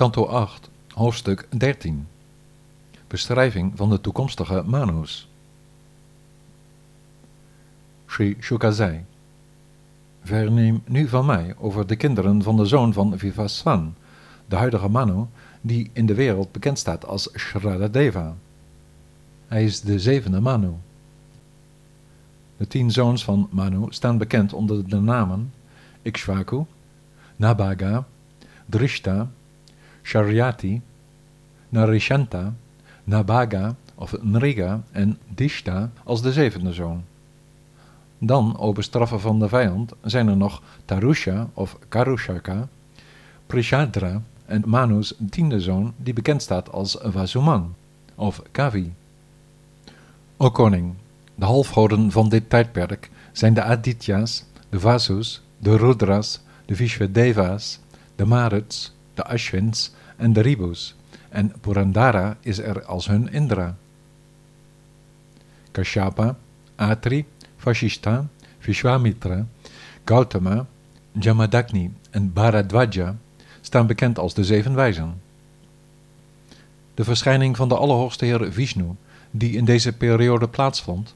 Kanto 8, hoofdstuk 13. Beschrijving van de toekomstige Manus. Sri Shuka zei: Verneem nu van mij over de kinderen van de zoon van Vivaswan, de huidige Manu, die in de wereld bekend staat als Shradadeva. Hij is de zevende Manu. De tien zoons van Manu staan bekend onder de namen Ikshvaku, Nabaga, Drishta, Sharyati, Narishanta, Nabaga of Nriga en Dishta als de zevende zoon. Dan, o bestraffen van de vijand, zijn er nog Tarusha of Karushaka, Prishadra en Manu's tiende zoon, die bekend staat als Vasuman of Kavi. O koning, de halfgoden van dit tijdperk zijn de Aditya's, de Vasus, de Rudras, de Vishwadevas, de Maruts, de Ashwins en de Ribus, en Purandara is er als hun Indra. Kashyapa, Atri, Vashishta, Vishwamitra, Gautama, Jamadagni en Bharadwaja staan bekend als de zeven wijzen. De verschijning van de Allerhoogste Heer Vishnu, die in deze periode plaatsvond,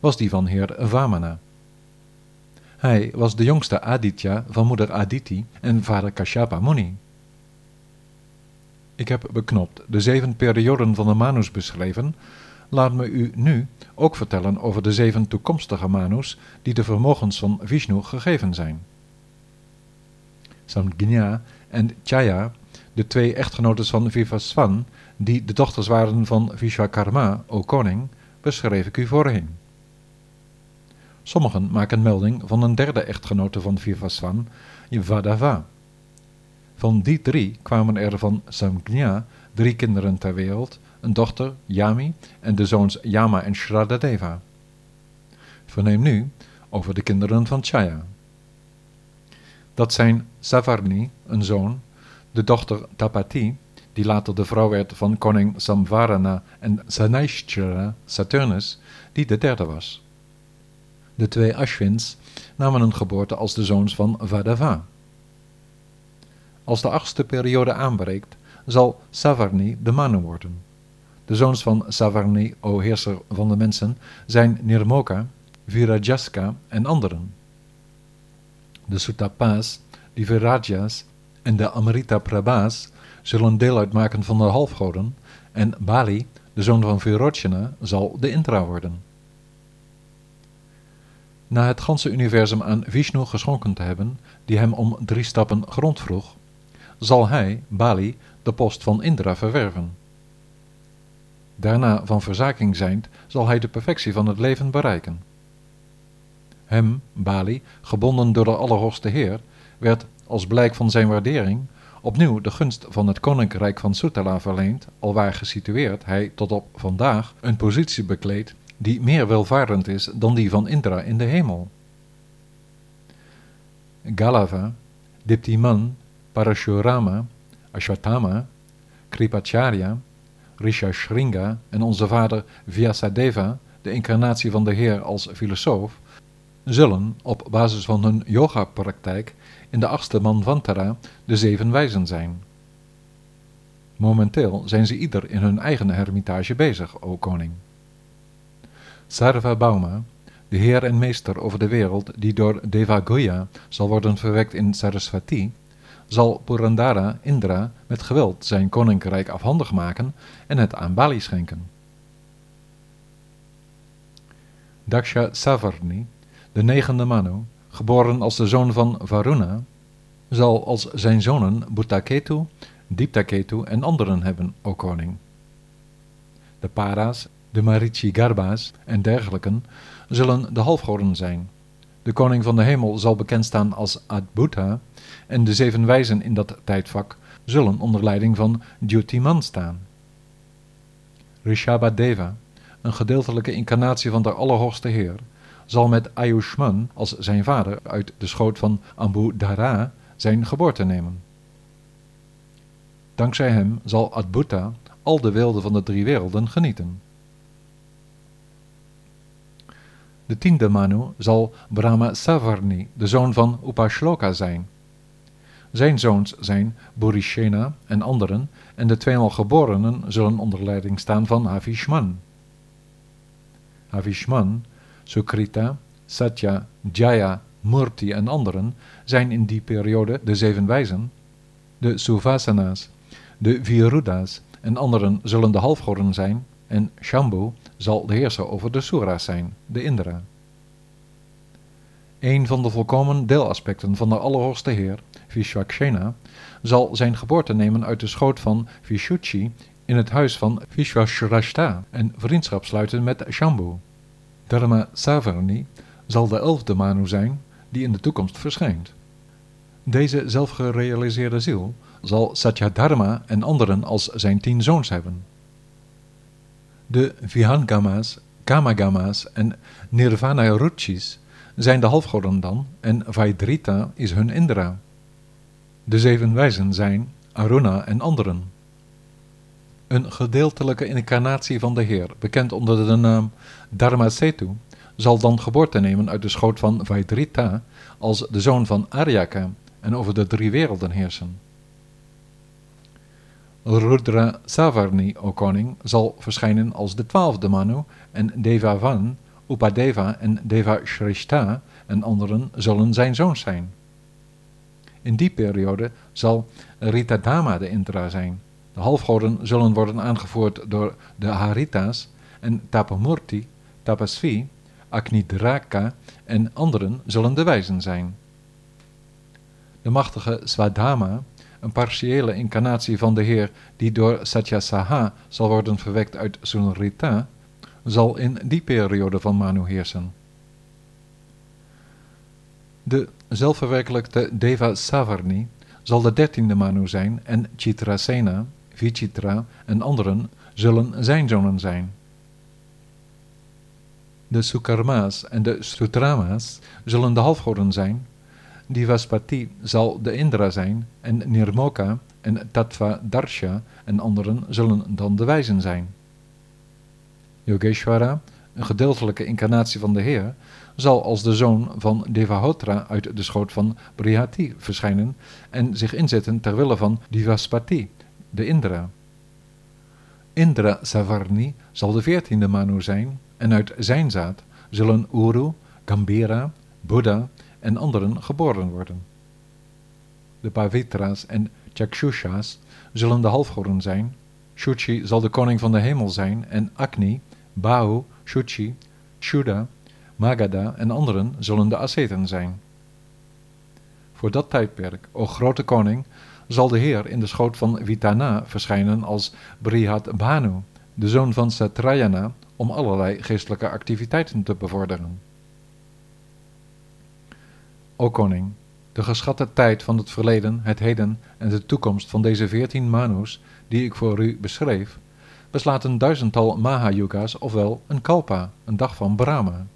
was die van Heer Vamana. Hij was de jongste Aditya van moeder Aditi en vader Kashyapa Muni. Ik heb beknopt de zeven perioden van de Manus beschreven. Laat me u nu ook vertellen over de zeven toekomstige Manus die de vermogens van Vishnu gegeven zijn. Samgnya en Chaya, de twee echtgenotes van Vivaswan, die de dochters waren van Vishwakarma, o koning, beschreef ik u voorheen. Sommigen maken melding van een derde echtgenote van Vivaswan, Vadava. Van die drie kwamen er van Samgnya drie kinderen ter wereld, een dochter, Yami, en de zoons Yama en Shradadeva. Verneem nu over de kinderen van Chaya. Dat zijn Savarni, een zoon, de dochter Tapati, die later de vrouw werd van koning Samvarana en Sanaishchara, Saturnus, die de derde was. De twee Ashwins namen een geboorte als de zoons van Vadava. Als de achtste periode aanbreekt, zal Savarni de Manu worden. De zoons van Savarni, o heerser van de mensen, zijn Nirmoka, Virajaska en anderen. De Sutapas, de Virajas en de Amrita Prabhas zullen deel uitmaken van de halfgoden en Bali, de zoon van Virochana, zal de Intra worden. Na het ganse universum aan Vishnu geschonken te hebben, die hem om drie stappen grond vroeg, zal hij, Bali, de post van Indra verwerven. Daarna van verzaking zijnd, zal hij de perfectie van het leven bereiken. Hem, Bali, gebonden door de Allerhoogste Heer, werd, als blijk van zijn waardering, opnieuw de gunst van het koninkrijk van Sutala verleend, alwaar gesitueerd hij tot op vandaag een positie bekleedt die meer welvarend is dan die van Indra in de hemel. Galava, Diptiman, Parashurama, Ashwatthama, Kripacharya, Rishashringa en onze vader Vyasadeva, de incarnatie van de Heer als filosoof, zullen op basis van hun yoga-praktijk in de achtste Manvantara de zeven wijzen zijn. Momenteel zijn ze ieder in hun eigen hermitage bezig, o koning. Sarva Bauma, de heer en meester over de wereld die door Devagoya zal worden verwekt in Sarasvati, zal Purandara Indra met geweld zijn koninkrijk afhandig maken en het aan Bali schenken. Daksha Savarni, de negende Manu, geboren als de zoon van Varuna, zal als zijn zonen Bhutaketu, Diptaketu en anderen hebben, o koning. De Para's, de Marichi Garbha's en dergelijken zullen de halfgoden zijn. De koning van de hemel zal bekend staan als Adbhuta en de zeven wijzen in dat tijdvak zullen onder leiding van Dhyutiman staan. Rishabhadeva, een gedeeltelijke incarnatie van de Allerhoogste Heer, zal met Ayushman als zijn vader uit de schoot van Ambudhara zijn geboorte nemen. Dankzij hem zal Adbhuta al de weelde van de drie werelden genieten. De tiende Manu zal Brahma Savarni, de zoon van Upashloka, zijn. Zijn zoons zijn Burishena en anderen, en de tweemaal geborenen zullen onder leiding staan van Havishman. Havishman, Sukrita, Satya, Jaya, Murti en anderen zijn in die periode de zeven wijzen, de Suvasana's, de Virudas en anderen zullen de halfgoden zijn en Shambhu zal de heerser over de Sura's zijn, de Indra. Een van de volkomen deelaspecten van de Allerhoogste Heer, Vishwakshena, zal zijn geboorte nemen uit de schoot van Vishuchi in het huis van Vishwashrashta en vriendschap sluiten met Shambhu. Dharma Savarni zal de elfde Manu zijn die in de toekomst verschijnt. Deze zelfgerealiseerde ziel zal Satyadharma en anderen als zijn tien zoons hebben. De Vihangama's, Kamagama's en Nirvana Ruchis zijn de halfgoden dan en Vaidrita is hun Indra. De zeven wijzen zijn Aruna en anderen. Een gedeeltelijke incarnatie van de Heer, bekend onder de naam Dharma Setu, zal dan geboorte nemen uit de schoot van Vaidrita als de zoon van Aryaka en over de drie werelden heersen. Rudra Savarni, o koning, zal verschijnen als de twaalfde Manu en Devavan, Upadeva en Deva Shrishta en anderen zullen zijn zoons zijn. In die periode zal Ritadama de Indra zijn. De halfgoden zullen worden aangevoerd door de Harita's en Tapamurti, Tapasvi, Agnidraka en anderen zullen de wijzen zijn. De machtige Swadhama, een partiële incarnatie van de Heer die door Satyasaha zal worden verwekt uit Sunrita, zal in die periode van Manu heersen. De zelfverwerkelijkte Deva Savarni zal de dertiende Manu zijn en Chitrasena, Vichitra en anderen zullen zijn zonen zijn. De Sukarma's en de Sutrama's zullen de halfgoden zijn. Divaspati zal de Indra zijn en Nirmoka en Tattva Darsha en anderen zullen dan de wijzen zijn. Yogeshwara, een gedeeltelijke incarnatie van de Heer, zal als de zoon van Devahotra uit de schoot van Brihati verschijnen en zich inzetten ter wille van Divaspati, de Indra. Indra Savarni zal de veertiende Manu zijn en uit zijn zaad zullen Uru, Gambira, Buddha en anderen geboren worden. De Pavitra's en Chakshushas zullen de halfgoden zijn. Shuchi zal de koning van de hemel zijn en Agni, Bahu, Shuchi, Shuddha, Magadha en anderen zullen de asceten zijn. Voor dat tijdperk, o grote koning, zal de Heer in de schoot van Vitana verschijnen als Brihat Bhanu, de zoon van Satrayana, om allerlei geestelijke activiteiten te bevorderen. O koning, de geschatte tijd van het verleden, het heden en de toekomst van deze veertien manus die ik voor u beschreef, beslaat een duizendtal Mahayuga's, ofwel een kalpa, een dag van Brahma.